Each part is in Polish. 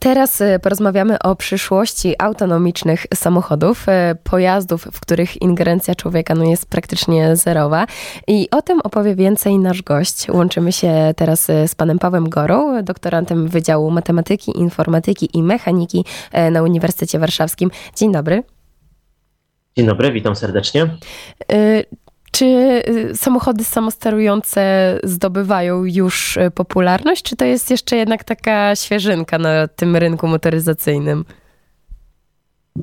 Teraz y, porozmawiamy o przyszłości autonomicznych samochodów, y, pojazdów, w których ingerencja człowieka no, jest praktycznie zerowa. I o tym opowie więcej nasz gość. Łączymy się teraz y, z panem Pawłem Gorą, doktorantem Wydziału Matematyki, Informatyki i Mechaniki na Uniwersytecie Warszawskim. Dzień dobry. Dzień dobry, witam serdecznie. Czy y, samochody samosterujące zdobywają już y, popularność, czy to jest jeszcze jednak taka świeżynka na tym rynku motoryzacyjnym?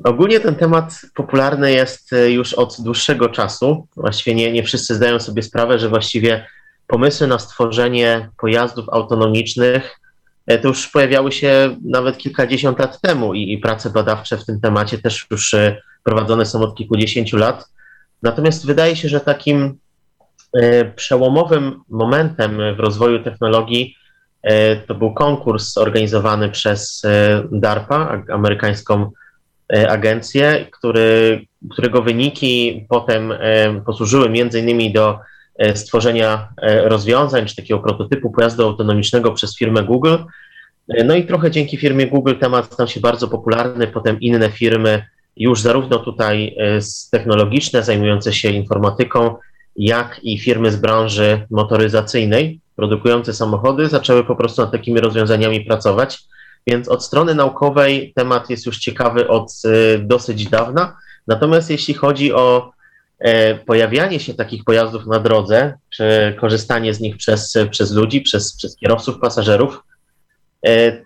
Ogólnie ten temat popularny jest y, już od dłuższego czasu. Właściwie nie, nie wszyscy zdają sobie sprawę, że właściwie pomysły na stworzenie pojazdów autonomicznych to już pojawiały się nawet kilkadziesiąt lat temu i, i prace badawcze w tym temacie też już prowadzone są od kilkudziesięciu lat. Natomiast wydaje się, że takim e, przełomowym momentem w rozwoju technologii e, to był konkurs organizowany przez e, DARPA, amerykańską agencję, który, którego wyniki potem posłużyły między innymi do stworzenia rozwiązań czy takiego prototypu pojazdu autonomicznego przez firmę Google. No i trochę dzięki firmie Google temat stał się bardzo popularny, potem inne firmy już zarówno tutaj e, technologiczne, zajmujące się informatyką, jak i firmy z branży motoryzacyjnej produkujące samochody zaczęły po prostu nad takimi rozwiązaniami pracować. Więc od strony naukowej temat jest już ciekawy od e, dosyć dawna. Natomiast jeśli chodzi o e, pojawianie się takich pojazdów na drodze, czy korzystanie z nich przez, przez ludzi, przez, przez kierowców, pasażerów,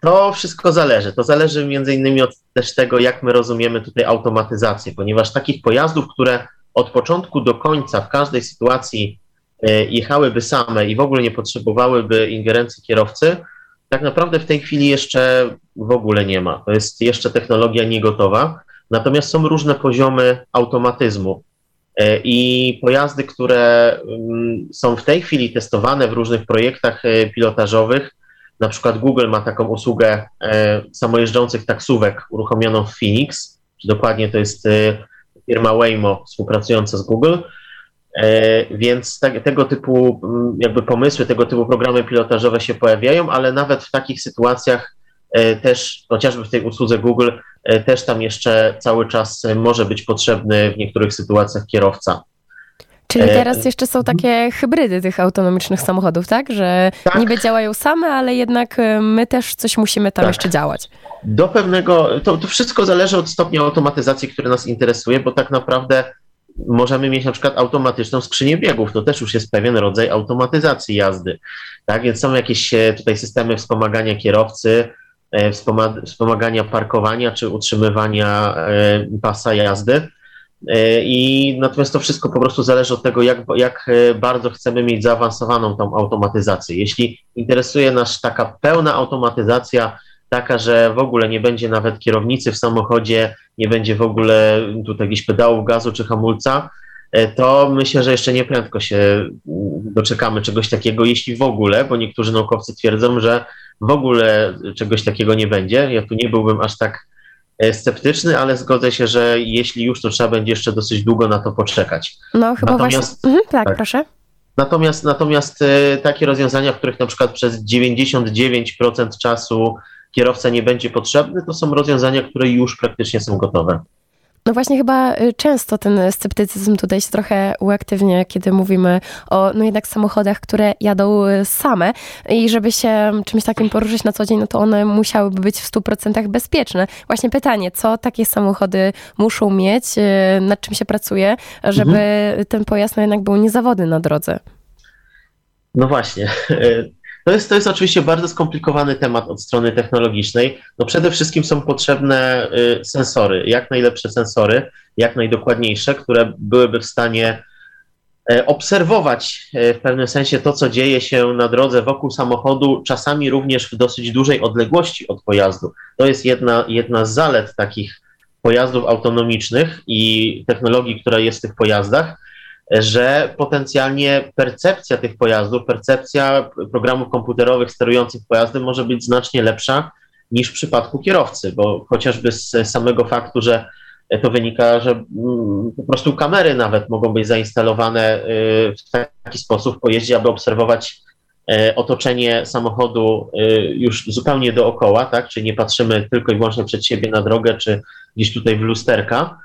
to wszystko zależy. To zależy między innymi od też tego, jak my rozumiemy tutaj automatyzację, ponieważ takich pojazdów, które od początku do końca w każdej sytuacji e, jechałyby same i w ogóle nie potrzebowałyby ingerencji kierowcy, tak naprawdę w tej chwili jeszcze w ogóle nie ma. To jest jeszcze technologia niegotowa. Natomiast są różne poziomy automatyzmu. E, I pojazdy, które mm, są w tej chwili testowane w różnych projektach pilotażowych, na przykład Google ma taką usługę e, samojeżdżących taksówek uruchomioną w Phoenix, dokładnie to jest e, firma Waymo współpracująca z Google. E, więc tak, tego typu mm, jakby pomysły, tego typu programy pilotażowe się pojawiają, ale nawet w takich sytuacjach też, chociażby w tej usłudze Google, też tam jeszcze cały czas może być potrzebny w niektórych sytuacjach kierowca. Czyli e, teraz jeszcze są takie hybrydy tych autonomicznych samochodów, tak? Że tak. niby działają same, ale jednak e, my też coś musimy tam tak. jeszcze działać. Do pewnego, to, to wszystko zależy od stopnia automatyzacji, który nas interesuje, bo tak naprawdę możemy mieć na przykład automatyczną skrzynię biegów. To też już jest pewien rodzaj automatyzacji jazdy. Tak, więc są jakieś e, tutaj systemy wspomagania kierowcy, wspomagania parkowania czy utrzymywania pasa jazdy. E, I natomiast to wszystko po prostu zależy od tego, jak, jak e, bardzo chcemy mieć zaawansowaną tą automatyzację. Jeśli interesuje nas taka pełna automatyzacja, taka, że w ogóle nie będzie nawet kierownicy w samochodzie, nie będzie w ogóle tutaj jakichś pedałów gazu czy hamulca, e, to myślę, że jeszcze nie prędko się mm, doczekamy czegoś takiego, jeśli w ogóle, bo niektórzy naukowcy twierdzą, że w ogóle czegoś takiego nie będzie. Ja tu nie byłbym aż tak sceptyczny, ale zgodzę się, że jeśli już, to trzeba będzie jeszcze dosyć długo na to poczekać. No chyba natomiast, właśnie. Mhm, tak, tak, proszę. Natomiast, natomiast e, takie rozwiązania, w których na przykład przez 99% czasu kierowca nie będzie potrzebny, to są rozwiązania, które już praktycznie są gotowe. No właśnie chyba y, często ten sceptycyzm tutaj się trochę uaktywnia, kiedy mówimy o no jednak samochodach, które jadą y, same i żeby się czymś takim poruszyć na co dzień, no to one musiałyby być w 100% bezpieczne. Właśnie pytanie, co takie samochody muszą mieć, y, nad czym się pracuje, żeby mhm. ten pojazd no jednak był niezawodny na drodze? No właśnie. To jest, to jest oczywiście bardzo skomplikowany temat od strony technologicznej. No przede wszystkim są potrzebne y, sensory, jak najlepsze sensory, jak najdokładniejsze, które byłyby w stanie e, obserwować e, w pewnym sensie to, co dzieje się na drodze wokół samochodu, czasami również w dosyć dużej odległości od pojazdu. To jest jedna, jedna z zalet takich pojazdów autonomicznych i technologii, która jest w tych pojazdach, że potencjalnie percepcja tych pojazdów, percepcja programów komputerowych sterujących pojazdem może być znacznie lepsza niż w przypadku kierowcy, bo chociażby z samego faktu, że to wynika, że mm, po prostu kamery nawet mogą być zainstalowane y, w taki sposób w pojeździe, aby obserwować otoczenie samochodu już zupełnie dookoła, tak? Czyli nie patrzymy tylko i wyłącznie przed siebie na drogę, czy gdzieś tutaj w lusterka,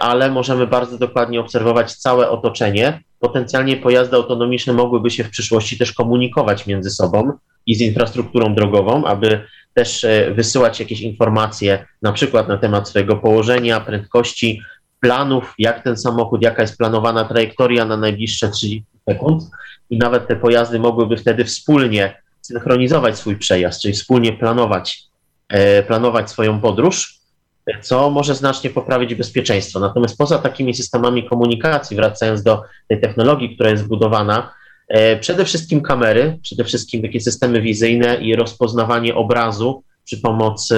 ale możemy bardzo dokładnie obserwować całe otoczenie. Potencjalnie pojazdy autonomiczne mogłyby się w przyszłości też komunikować między sobą i z infrastrukturą drogową, aby też e, wysyłać jakieś informacje, na przykład na temat swojego położenia, prędkości, planów, jak ten samochód, jaka jest planowana trajektoria na najbliższe 30 sekund. I nawet te pojazdy mogłyby wtedy wspólnie synchronizować swój przejazd, czyli wspólnie planować, e, planować swoją podróż, co może znacznie poprawić bezpieczeństwo. Natomiast poza takimi systemami komunikacji, wracając do tej technologii, która jest zbudowana, E, przede wszystkim kamery, przede wszystkim takie systemy wizyjne i rozpoznawanie obrazu przy pomocy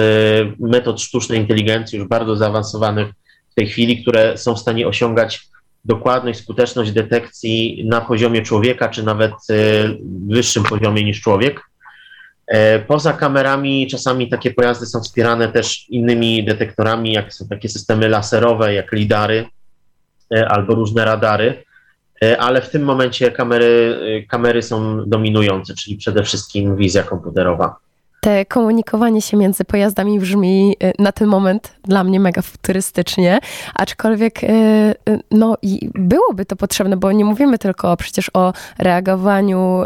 metod sztucznej inteligencji, już bardzo zaawansowanych w tej chwili, które są w stanie osiągać dokładność, skuteczność detekcji na poziomie człowieka, czy nawet e, wyższym poziomie niż człowiek. E, poza kamerami czasami takie pojazdy są wspierane też innymi detektorami, jak są takie systemy laserowe, jak lidary albo różne radary. E, ale w tym momencie kamery, e, kamery są dominujące, czyli przede wszystkim wizja komputerowa. Te komunikowanie się między pojazdami brzmi na ten moment dla mnie mega futurystycznie, aczkolwiek no i byłoby to potrzebne, bo nie mówimy tylko przecież o reagowaniu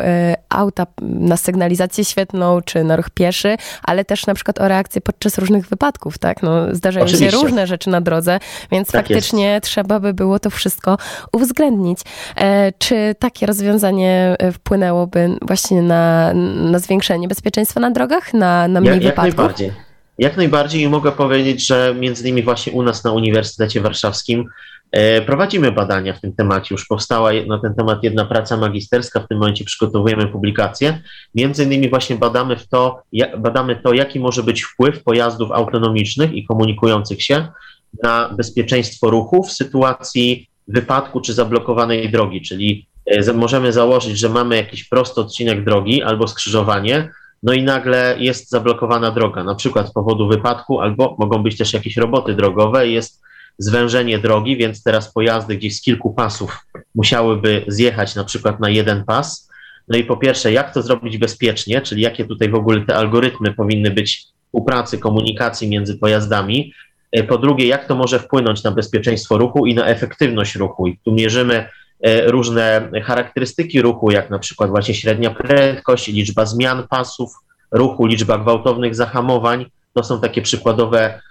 auta na sygnalizację świetną czy na ruch pieszy, ale też na przykład o reakcję podczas różnych wypadków, tak? No, zdarzają Oczywiście. się różne rzeczy na drodze, więc tak faktycznie jest. trzeba by było to wszystko uwzględnić. E, czy takie rozwiązanie wpłynęłoby właśnie na, na zwiększenie bezpieczeństwa na drogach? na, na mniej jak, wypadków? Jak najbardziej. Jak najbardziej i mogę powiedzieć, że między innymi właśnie u nas na Uniwersytecie Warszawskim e, prowadzimy badania w tym temacie. Już powstała na ten temat jedna praca magisterska, w tym momencie przygotowujemy publikację. Między innymi właśnie badamy, w to, badamy to, jaki może być wpływ pojazdów autonomicznych i komunikujących się na bezpieczeństwo ruchu w sytuacji wypadku czy zablokowanej drogi, czyli e, możemy założyć, że mamy jakiś prosty odcinek drogi albo skrzyżowanie, no i nagle jest zablokowana droga, na przykład z powodu wypadku, albo mogą być też jakieś roboty drogowe, jest zwężenie drogi, więc teraz pojazdy gdzieś z kilku pasów musiałyby zjechać na przykład na jeden pas. No i po pierwsze, jak to zrobić bezpiecznie, czyli jakie tutaj w ogóle te algorytmy powinny być współpracy, komunikacji między pojazdami. E, po drugie, jak to może wpłynąć na bezpieczeństwo ruchu i na efektywność ruchu. I tu mierzymy E, różne charakterystyki ruchu, jak na przykład właśnie średnia prędkość, liczba zmian pasów ruchu, liczba gwałtownych zahamowań. To są takie przykładowe,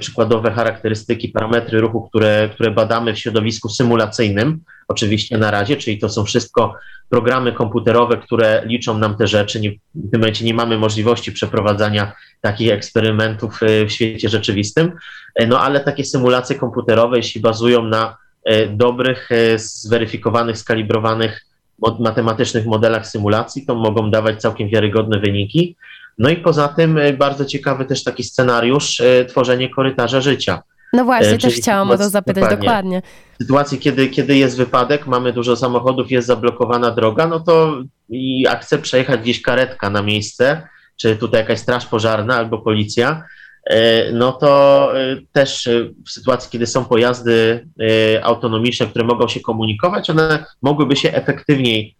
przykładowe charakterystyki, parametry ruchu, które, które badamy w środowisku symulacyjnym, oczywiście na razie, czyli to są wszystko programy komputerowe, które liczą nam te rzeczy. Nie, w tym momencie nie mamy możliwości przeprowadzania takich eksperymentów e, w świecie rzeczywistym, no ale takie symulacje komputerowe, jeśli bazują na E, dobrych, e, zweryfikowanych, skalibrowanych matematycznych modelach symulacji, to mogą dawać całkiem wiarygodne wyniki. No i poza tym e, bardzo ciekawy też taki scenariusz, tworzenie korytarza życia. No właśnie, też chciałam o to zapytać dokładnie. dokładnie. W sytuacji, kiedy, kiedy jest wypadek, mamy dużo samochodów, jest zablokowana droga, no to i jak chce przejechać gdzieś karetka na miejsce, czy tutaj jakaś straż pożarna albo policja, E, no to e, też e, w sytuacji, kiedy są pojazdy autonomiczne, które mogą się komunikować, one mogłyby się efektywniej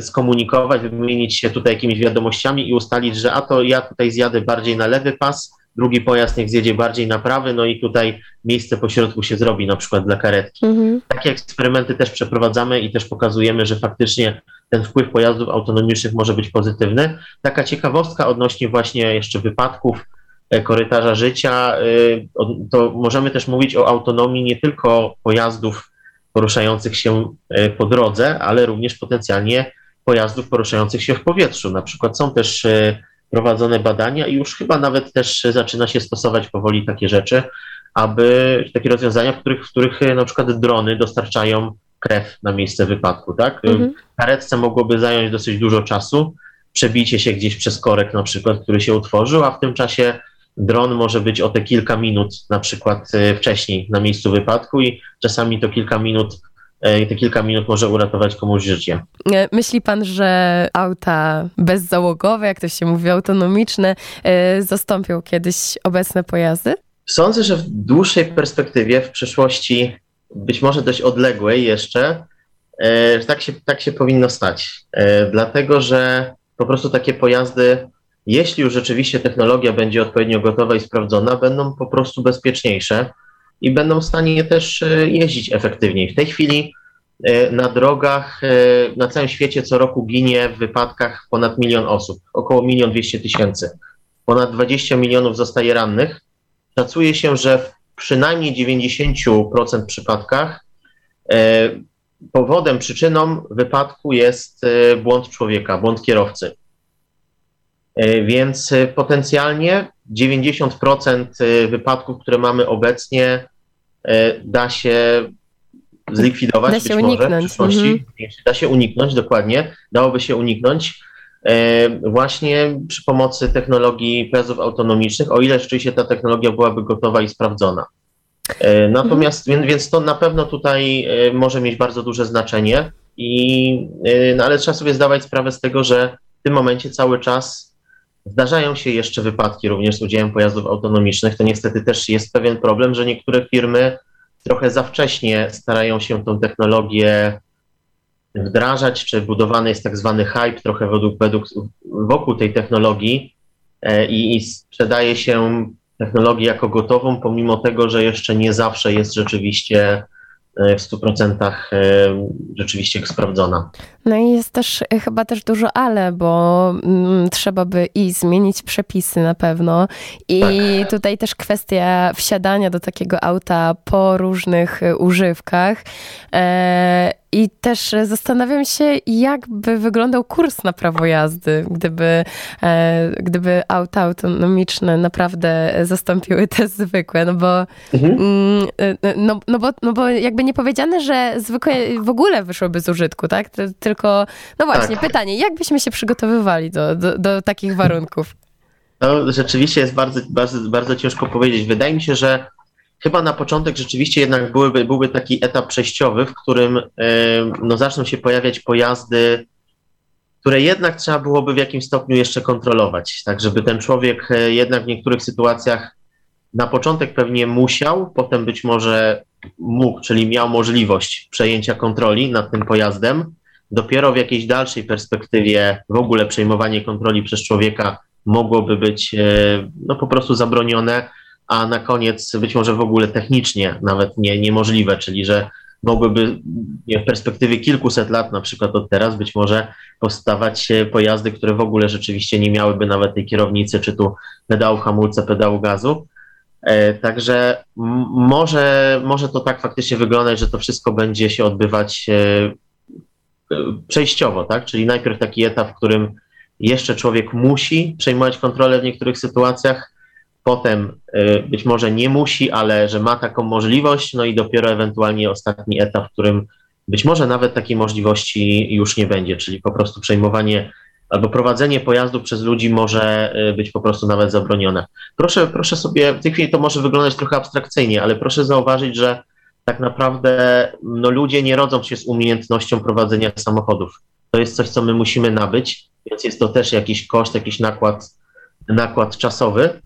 skomunikować, wymienić się tutaj jakimiś wiadomościami i ustalić, że a to ja tutaj zjadę bardziej na lewy pas, drugi pojazd niech zjedzie bardziej na prawy, no i tutaj miejsce pośrodku się zrobi, na przykład dla karetki. Mhm. Takie eksperymenty też przeprowadzamy i też pokazujemy, że faktycznie ten wpływ pojazdów autonomicznych może być pozytywny. Taka ciekawostka odnośnie właśnie jeszcze wypadków, E, korytarza życia, e, to możemy też mówić o autonomii nie tylko pojazdów poruszających się e, po drodze, ale również potencjalnie pojazdów poruszających się w powietrzu. Na przykład są też prowadzone badania i już chyba nawet też zaczyna się stosować powoli takie rzeczy, aby takie rozwiązania, w których, w których na przykład drony dostarczają krew na miejsce wypadku, tak? Mhm. Karetce mogłoby zająć dosyć dużo czasu, przebicie się gdzieś przez korek na przykład, który się utworzył, a w tym czasie dron może być o te kilka minut na przykład e, wcześniej na miejscu wypadku i czasami to kilka minut e, te kilka minut może uratować komuś życie. E, myśli pan, że auta bezzałogowe, jak to się mówi, autonomiczne, zastąpią kiedyś obecne pojazdy? Sądzę, że w dłuższej perspektywie, w przyszłości, być może dość odległej jeszcze, tak się, tak się powinno stać. Dlatego, że po prostu takie pojazdy, jeśli już rzeczywiście technologia będzie odpowiednio gotowa i sprawdzona, będą po prostu bezpieczniejsze i będą w stanie też jeździć efektywniej. W tej chwili na drogach na całym świecie co roku ginie w wypadkach ponad milion osób, około milion dwieście tysięcy. Ponad 20 milionów zostaje rannych. Szacuje się, że w przynajmniej 90% przypadkach e, powodem, przyczyną wypadku jest e, błąd człowieka, błąd kierowcy. E, więc potencjalnie 90% wypadków, które mamy obecnie, da się zlikwidować, da się uniknąć. Może, w przyszłości. Mhm. Da się uniknąć, dokładnie. Dałoby się uniknąć właśnie przy pomocy technologii pojazdów autonomicznych, o ile rzeczywiście ta technologia byłaby gotowa i sprawdzona. E, natomiast, mhm. więc to na pewno tutaj e, może mieć bardzo duże znaczenie, i, e, no ale trzeba sobie zdawać sprawę z tego, że w tym momencie cały czas zdarzają się jeszcze wypadki również z udziałem pojazdów autonomicznych. To niestety też jest pewien problem, że niektóre firmy trochę za wcześnie starają się tą technologię wdrażać, czy budowany jest tak zwany hype trochę według, według, wokół tej technologii i, i sprzedaje się technologię jako gotową, pomimo tego, że jeszcze nie zawsze jest rzeczywiście e, w 100% e, rzeczywiście sprawdzona. No i jest też e, chyba też dużo ale, bo mm, trzeba by i zmienić przepisy na pewno. I tak. tutaj też kwestia wsiadania do takiego auta po różnych używkach. E, i też zastanawiam się, jak by wyglądał kurs na prawo jazdy, gdyby, e, gdyby auta autonomiczne naprawdę zastąpiły te zwykłe, no bo, mhm. Mm, e, no, no, bo, no bo jakby nie powiedziane, że zwykłe w ogóle wyszłyby z użytku, tak? Tylko, no właśnie, tak. pytanie, jak byśmy się przygotowywali do, do, do takich warunków? No, rzeczywiście jest bardzo, bardzo, bardzo ciężko powiedzieć. Wydaje mi się, że chyba na początek rzeczywiście jednak byłyby, byłby taki etap przejściowy, w którym no, zaczną się pojawiać pojazdy, które jednak trzeba byłoby w jakimś stopniu jeszcze kontrolować, tak żeby ten człowiek e, jednak w niektórych sytuacjach na początek pewnie musiał, potem być może mógł, czyli miał możliwość przejęcia kontroli nad tym pojazdem. Dopiero w jakiejś dalszej perspektywie w ogóle przejmowanie kontroli przez człowieka mogłoby być e, no, po prostu zabronione, a na koniec być może w ogóle technicznie nawet nie, niemożliwe, czyli że mogłyby w perspektywie kilkuset lat, na przykład od teraz, być może powstawać pojazdy, które w ogóle rzeczywiście nie miałyby nawet tej kierownicy, czy tu pedału hamulca, pedału gazu. E, także może, może to tak faktycznie wyglądać, że to wszystko będzie się odbywać e, przejściowo, tak? Czyli najpierw taki etap, w którym jeszcze człowiek musi przejmować kontrolę w niektórych sytuacjach, potem y, być może nie musi, ale że ma taką możliwość, no i dopiero ewentualnie ostatni etap, w którym być może nawet takiej możliwości już nie będzie, czyli po prostu przejmowanie albo prowadzenie pojazdu przez ludzi może y, być po prostu nawet zabronione. Proszę, proszę sobie, w tej chwili to może wyglądać trochę abstrakcyjnie, ale proszę zauważyć, że tak naprawdę no, ludzie nie rodzą się z umiejętnością prowadzenia samochodów. To jest coś, co my musimy nabyć, więc jest to też jakiś koszt, jakiś nakład, nakład czasowy.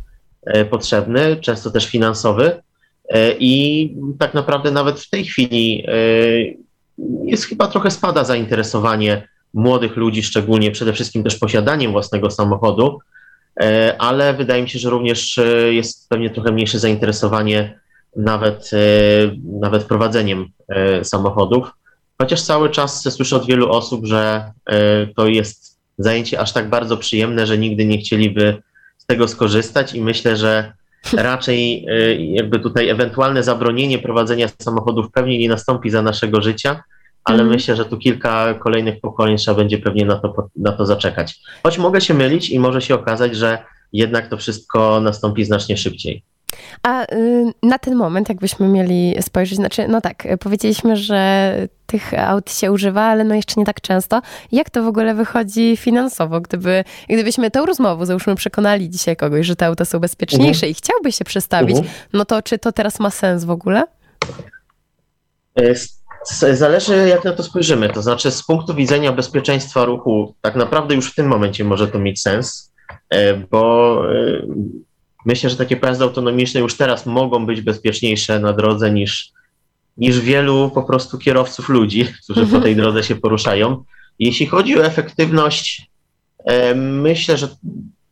E, potrzebny, często też finansowy. E, I tak naprawdę nawet w tej chwili e, jest chyba trochę spada zainteresowanie młodych ludzi, szczególnie przede wszystkim też posiadaniem własnego samochodu, ale wydaje mi się, że również jest pewnie trochę mniejsze zainteresowanie nawet, nawet prowadzeniem samochodów. Chociaż cały czas słyszę od wielu osób, że to jest zajęcie aż tak bardzo przyjemne, że nigdy nie chcieliby tego skorzystać i myślę, że raczej y, jakby tutaj ewentualne zabronienie prowadzenia samochodów pewnie nie nastąpi za naszego życia, ale mm. myślę, że tu kilka kolejnych pokoleń trzeba będzie pewnie na to, na to zaczekać. Choć mogę się mylić i może się okazać, że jednak to wszystko nastąpi znacznie szybciej. A y, na ten moment, jakbyśmy mieli spojrzeć, znaczy, no tak, powiedzieliśmy, że tych aut się używa, ale no jeszcze nie tak często. Jak to w ogóle wychodzi finansowo? Gdyby, gdybyśmy tą rozmowę, załóżmy, przekonali dzisiaj kogoś, że te auta są bezpieczniejsze mhm. i chciałby się przestawić, mhm. no to czy to teraz ma sens w ogóle? E, zależy, jak na to spojrzymy. To znaczy, z punktu widzenia bezpieczeństwa ruchu, tak naprawdę już w tym momencie może to mieć sens, e, bo e, myślę, że takie pojazdy autonomiczne już teraz mogą być bezpieczniejsze na drodze niż niż wielu po prostu kierowców ludzi, którzy po tej drodze się poruszają. Jeśli chodzi o efektywność, myślę, że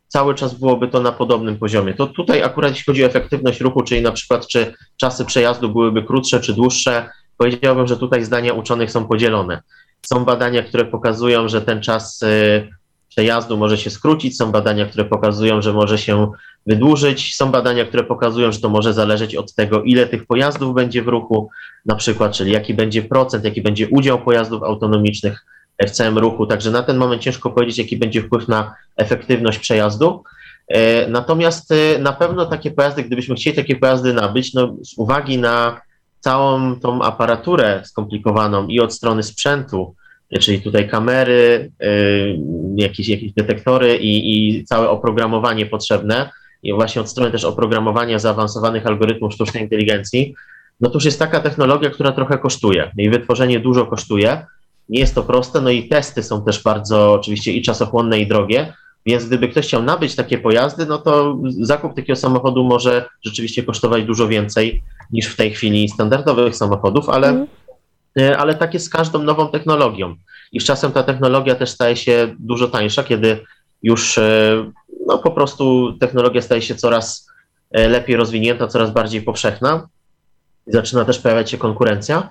cały czas byłoby to na podobnym poziomie. To tutaj akurat jeśli chodzi o efektywność ruchu, czyli na przykład czy czasy przejazdu byłyby krótsze czy dłuższe, powiedziałbym, że tutaj zdania uczonych są podzielone. Są badania, które pokazują, że ten czas y, przejazdu może się skrócić, są badania, które pokazują, że może się wydłużyć, są badania, które pokazują, że to może zależeć od tego, ile tych pojazdów będzie w ruchu, na przykład, czyli jaki będzie procent, jaki będzie udział pojazdów autonomicznych w całym ruchu. Także na ten moment ciężko powiedzieć, jaki będzie wpływ na efektywność przejazdu. E, natomiast e, na pewno takie pojazdy, gdybyśmy chcieli takie pojazdy nabyć, no z uwagi na całą tą aparaturę skomplikowaną i od strony sprzętu, czyli tutaj kamery, y, jakieś, jakieś detektory i, i całe oprogramowanie potrzebne, i właśnie od strony też oprogramowania zaawansowanych algorytmów sztucznej inteligencji, no to już jest taka technologia, która trochę kosztuje. Jej wytworzenie dużo kosztuje. Nie jest to proste, no i testy są też bardzo oczywiście i czasochłonne, i drogie. Więc gdyby ktoś chciał nabyć takie pojazdy, no to zakup takiego samochodu może rzeczywiście kosztować dużo więcej niż w tej chwili standardowych samochodów, ale, mm. Ale tak jest z każdą nową technologią. I z czasem ta technologia też staje się dużo tańsza, kiedy już e, no, po prostu technologia staje się coraz e, lepiej rozwinięta, coraz bardziej powszechna. Zaczyna też pojawiać się konkurencja.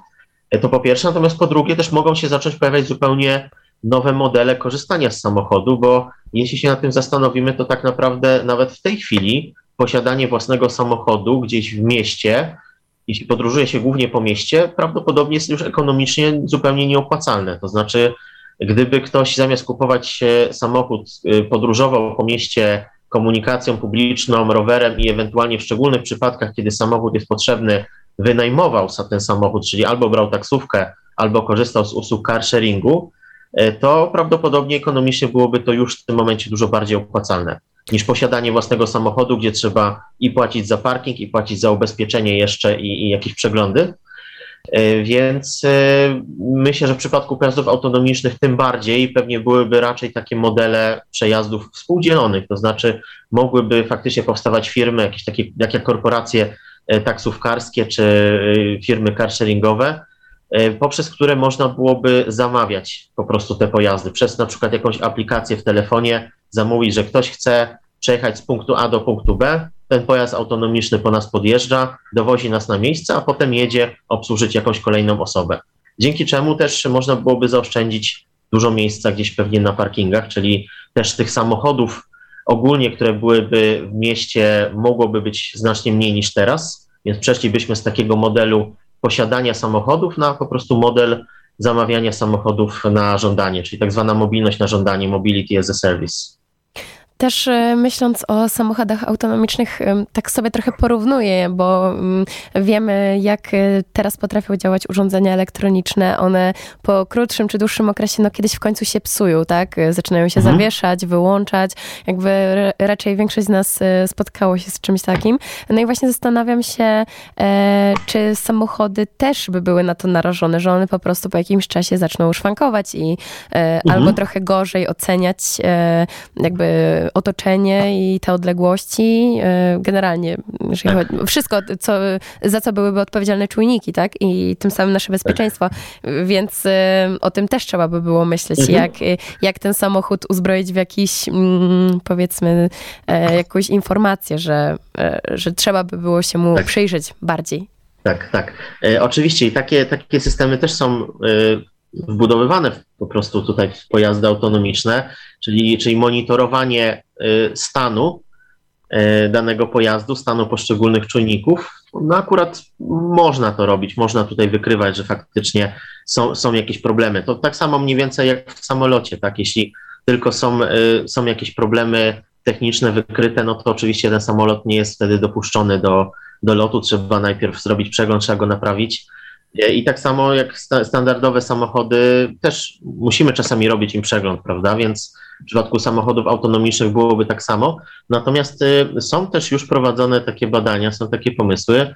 To po pierwsze, natomiast po drugie też mogą się zacząć pojawiać zupełnie nowe modele korzystania z samochodu, bo jeśli się nad tym zastanowimy, to tak naprawdę nawet w tej chwili posiadanie własnego samochodu gdzieś w mieście, jeśli podróżuje się głównie po mieście, prawdopodobnie jest już ekonomicznie zupełnie nieopłacalne. To znaczy, gdyby ktoś zamiast kupować samochód, y, podróżował po mieście komunikacją publiczną, rowerem i ewentualnie w szczególnych przypadkach, kiedy samochód jest potrzebny, wynajmował ten samochód, czyli albo brał taksówkę, albo korzystał z usług car sharingu, E, to prawdopodobnie ekonomicznie byłoby to już w tym momencie dużo bardziej opłacalne niż posiadanie własnego samochodu, gdzie trzeba i płacić za parking, i płacić za ubezpieczenie jeszcze i, i jakieś przeglądy. E, więc e, myślę, że w przypadku pojazdów autonomicznych tym bardziej pewnie byłyby raczej takie modele przejazdów współdzielonych, to znaczy mogłyby faktycznie powstawać firmy, jakieś takie jak, korporacje taksówkarskie czy firmy carsharingowe, E, poprzez które można byłoby zamawiać po prostu te pojazdy. Przez na przykład jakąś aplikację w telefonie zamówić, że ktoś chce przejechać z punktu A do punktu B, ten pojazd autonomiczny po nas podjeżdża, dowozi nas na miejsce, a potem jedzie obsłużyć jakąś kolejną osobę. Dzięki czemu też można byłoby zaoszczędzić dużo miejsca gdzieś pewnie na parkingach, czyli też tych samochodów ogólnie, które byłyby w mieście, mogłoby być znacznie mniej niż teraz, więc przeszlibyśmy z takiego modelu posiadania samochodów na po prostu model zamawiania samochodów na żądanie, czyli tak zwana mobilność na żądanie, mobility as a service. Też e, myśląc o samochodach autonomicznych, e, tak sobie trochę porównuję, bo mm, wiemy, jak e, teraz potrafią działać urządzenia elektroniczne. One po krótszym czy dłuższym okresie, no kiedyś w końcu się psują, tak? Zaczynają się mhm. zawieszać, wyłączać. Jakby raczej większość z nas spotkało się z czymś takim. No i właśnie zastanawiam się, czy samochody też by były na to narażone, że one po prostu po jakimś czasie zaczną szwankować i mhm. albo trochę gorzej oceniać jakby otoczenie i te odległości, e, generalnie tak. wszystko, co, za co byłyby odpowiedzialne czujniki, tak? I tym samym nasze bezpieczeństwo. Więc e, o tym też trzeba by było myśleć, mhm. jak, jak ten samochód uzbroić w jakiś, mm, powiedzmy, e, jakąś informację, że, że trzeba by było się mu tak. przyjrzeć bardziej. Tak, tak. E, oczywiście i takie, takie systemy też są e, wbudowywane po prostu tutaj w pojazdy autonomiczne, czyli, czyli monitorowanie y, stanu y, danego pojazdu, stanu poszczególnych czujników. No akurat można to robić, można tutaj wykrywać, że faktycznie są, są jakieś problemy. To tak samo mniej więcej jak w samolocie, tak? Jeśli tylko są, y, są jakieś problemy techniczne wykryte, no to oczywiście ten samolot nie jest wtedy dopuszczony do, do lotu, trzeba najpierw zrobić przegląd, trzeba go naprawić i tak samo jak standardowe samochody, też musimy czasami robić im przegląd, prawda? Więc w przypadku samochodów autonomicznych byłoby tak samo. Natomiast y, są też już prowadzone takie badania, są takie pomysły,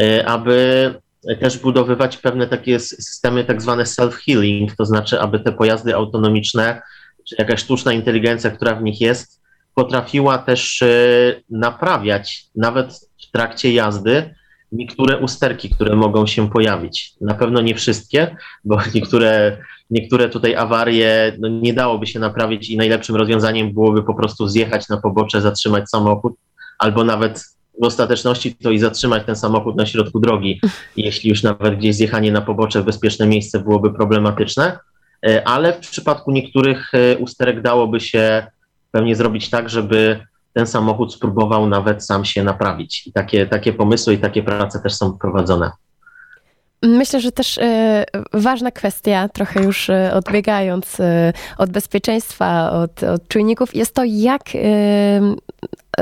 y, aby też budowywać pewne takie systemy, tak zwane self-healing, to znaczy, aby te pojazdy autonomiczne, czy jakaś sztuczna inteligencja, która w nich jest, potrafiła też y, naprawiać nawet w trakcie jazdy niektóre usterki, które mogą się pojawić. Na pewno nie wszystkie, bo niektóre, niektóre tutaj awarie no, nie dałoby się naprawić i najlepszym rozwiązaniem byłoby po prostu zjechać na pobocze, zatrzymać samochód, albo nawet w ostateczności to i zatrzymać ten samochód na środku drogi, jeśli już nawet gdzieś zjechanie na pobocze w bezpieczne miejsce byłoby problematyczne. E, ale w przypadku niektórych e, usterek dałoby się pewnie zrobić tak, żeby ten samochód spróbował nawet sam się naprawić. I takie, takie pomysły i takie prace też są prowadzone. Myślę, że też e, ważna kwestia, trochę już e, odbiegając e, od bezpieczeństwa, od, od czujników, jest to, jak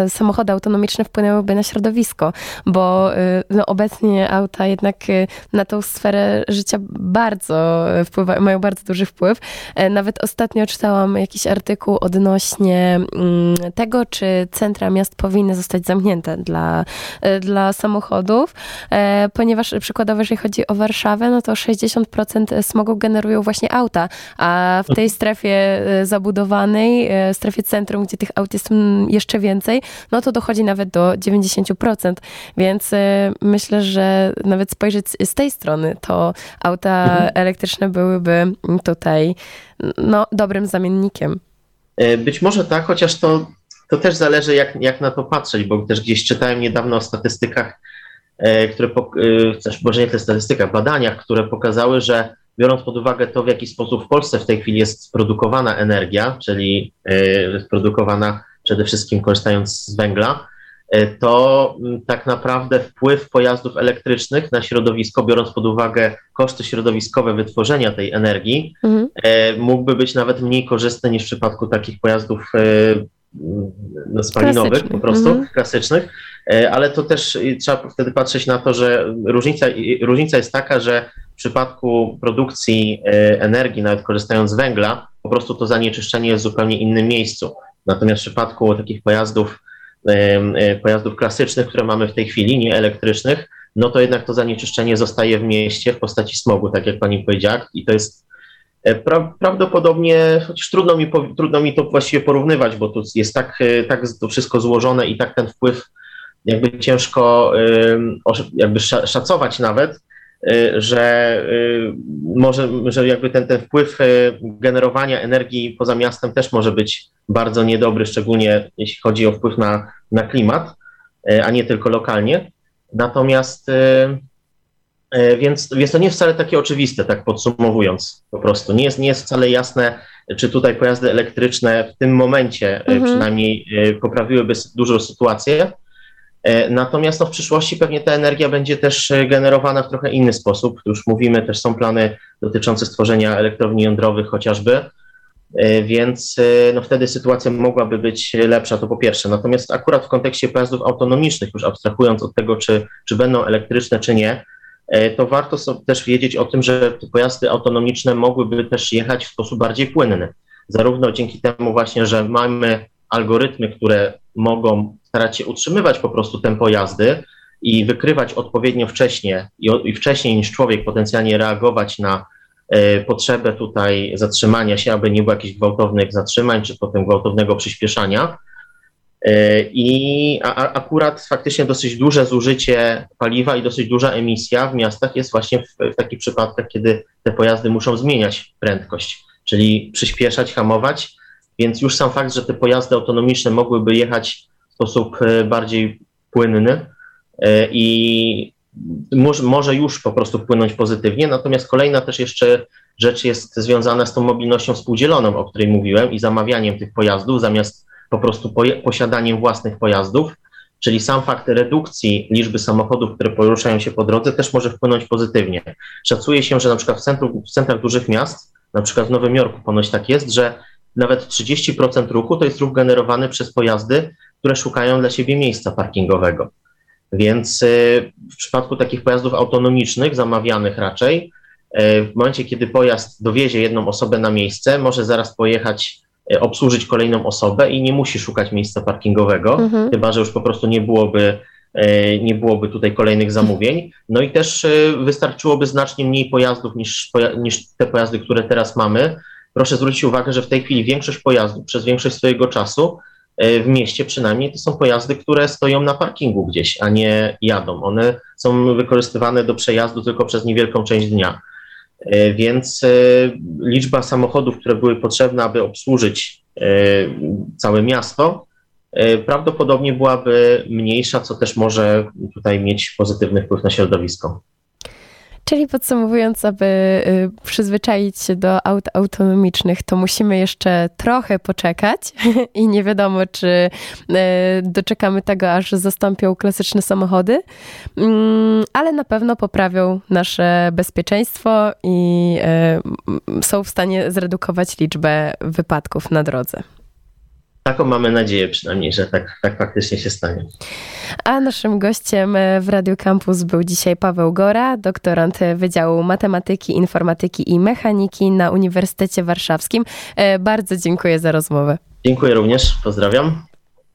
samochody autonomiczne wpłynęłyby na środowisko, bo e, no, obecnie auta jednak e, na tą sferę życia bardzo wpływają, mają bardzo duży wpływ. Nawet ostatnio czytałam jakiś artykuł odnośnie mm, tego, czy centra miast powinny zostać zamknięte dla, dla samochodów, ponieważ przykładowo, jeżeli chodzi o Warszawę, no to 60% smogu generują właśnie auta, a w tej strefie zabudowanej, strefie centrum, gdzie tych aut jest mm, jeszcze więcej, no to dochodzi nawet do 90%. Więc y, myślę, że nawet spojrzeć z tej strony, to auta mhm. elektryczne byłyby tutaj no, dobrym zamiennikiem. E, być może tak, chociaż to, to też zależy, jak, jak na to patrzeć, bo też gdzieś czytałem niedawno o statystykach, e, które, e, może nie te statystykach, badaniach, które pokazały, że biorąc pod uwagę to, w jaki sposób w Polsce w tej chwili jest produkowana energia, czyli jest produkowana przede wszystkim korzystając z węgla, e, to mm, tak naprawdę wpływ pojazdów elektrycznych na środowisko, biorąc pod uwagę koszty środowiskowe wytworzenia tej energii, mhm. E, mógłby być nawet mniej korzystny niż w przypadku takich pojazdów e, no, spalinowych po prostu, mhm. klasycznych, ale to też trzeba wtedy patrzeć na to, że różnica, różnica jest taka, że w przypadku produkcji energii, nawet korzystając z węgla, po prostu to zanieczyszczenie jest w zupełnie innym miejscu. Natomiast w przypadku takich pojazdów, e, pojazdów klasycznych, które mamy w tej chwili, nie elektrycznych, no to jednak to zanieczyszczenie zostaje w mieście w postaci smogu, tak jak pani powiedziała, i to jest e, pra prawdopodobnie, chociaż trudno mi, trudno mi to właściwie porównywać, bo tu jest tak, e, tak to wszystko złożone i tak ten wpływ jakby ciężko jakby szacować nawet, że y, może, że jakby ten, ten wpływ y, generowania energii poza miastem też może być bardzo niedobry, szczególnie jeśli chodzi o wpływ na, na klimat, a nie tylko lokalnie. Natomiast więc, więc to nie jest wcale takie oczywiste, tak podsumowując po prostu. Nie jest, nie jest wcale jasne, czy tutaj pojazdy elektryczne w tym momencie mhm. przynajmniej poprawiłyby dużo sytuację, natomiast no, w przyszłości pewnie ta energia będzie też e, generowana w trochę inny sposób. Już mówimy, też są plany dotyczące stworzenia elektrowni jądrowych chociażby, e, więc no, wtedy sytuacja mogłaby być lepsza, to po pierwsze. Natomiast akurat w kontekście pojazdów autonomicznych, już abstrahując od tego, czy, czy będą elektryczne, czy nie, to warto też wiedzieć o tym, że te pojazdy autonomiczne mogłyby też jechać w sposób bardziej płynny. Zarówno dzięki temu właśnie, że mamy algorytmy, które mogą starać się utrzymywać po prostu tempo jazdy i wykrywać odpowiednio wcześnie i, i wcześniej niż człowiek potencjalnie reagować na e, potrzebę tutaj zatrzymania się, aby nie było jakichś gwałtownych zatrzymań czy potem gwałtownego przyspieszania. E, I a akurat faktycznie dosyć duże zużycie paliwa i dosyć duża emisja w miastach jest właśnie w, w takich przypadkach, kiedy te pojazdy muszą zmieniać prędkość, czyli przyspieszać, hamować. Więc już sam fakt, że te pojazdy autonomiczne mogłyby jechać sposób e, bardziej płynny e, i może, może już po prostu wpłynąć pozytywnie. Natomiast kolejna też jeszcze rzecz jest związana z tą mobilnością współdzieloną, o której mówiłem, i zamawianiem tych pojazdów zamiast po prostu posiadaniem własnych pojazdów. Czyli sam fakt redukcji liczby samochodów, które poruszają się po drodze, też może wpłynąć pozytywnie. Szacuje się, że na przykład w, centrum, w centrach dużych miast, na przykład w Nowym Jorku ponoć tak jest, że nawet 30% ruchu to jest ruch generowany przez pojazdy, które szukają dla siebie miejsca parkingowego. Więc y, w przypadku takich pojazdów autonomicznych, zamawianych raczej, y, w momencie, kiedy pojazd dowiezie jedną osobę na miejsce, może zaraz pojechać, y, obsłużyć kolejną osobę i nie musi szukać miejsca parkingowego, mhm. chyba że już po prostu nie byłoby, nie byłoby tutaj kolejnych zamówień. No i też wystarczyłoby znacznie mniej pojazdów niż, niż te pojazdy, które teraz mamy. Proszę zwrócić uwagę, że w tej chwili większość pojazdów przez większość swojego czasu w mieście przynajmniej to są pojazdy, które stoją na parkingu gdzieś, a nie jadą. One są wykorzystywane do przejazdu tylko przez niewielką część dnia. Więc liczba samochodów, które były potrzebne, aby obsłużyć całe miasto, prawdopodobnie byłaby mniejsza, co też może tutaj mieć pozytywny wpływ na środowisko. Czyli podsumowując, aby y, przyzwyczaić się do aut autonomicznych, to musimy jeszcze trochę poczekać i nie wiadomo, czy y, doczekamy tego, aż zastąpią klasyczne samochody, mm, ale na pewno poprawią nasze bezpieczeństwo i y, są w stanie zredukować liczbę wypadków na drodze. Taką mamy nadzieję przynajmniej, że tak, tak faktycznie się stanie. A naszym gościem w Radio Campus był dzisiaj Paweł Gora, doktorant Wydziału Matematyki, Informatyki i Mechaniki na Uniwersytecie Warszawskim. E, bardzo dziękuję za rozmowę. Dziękuję również, pozdrawiam.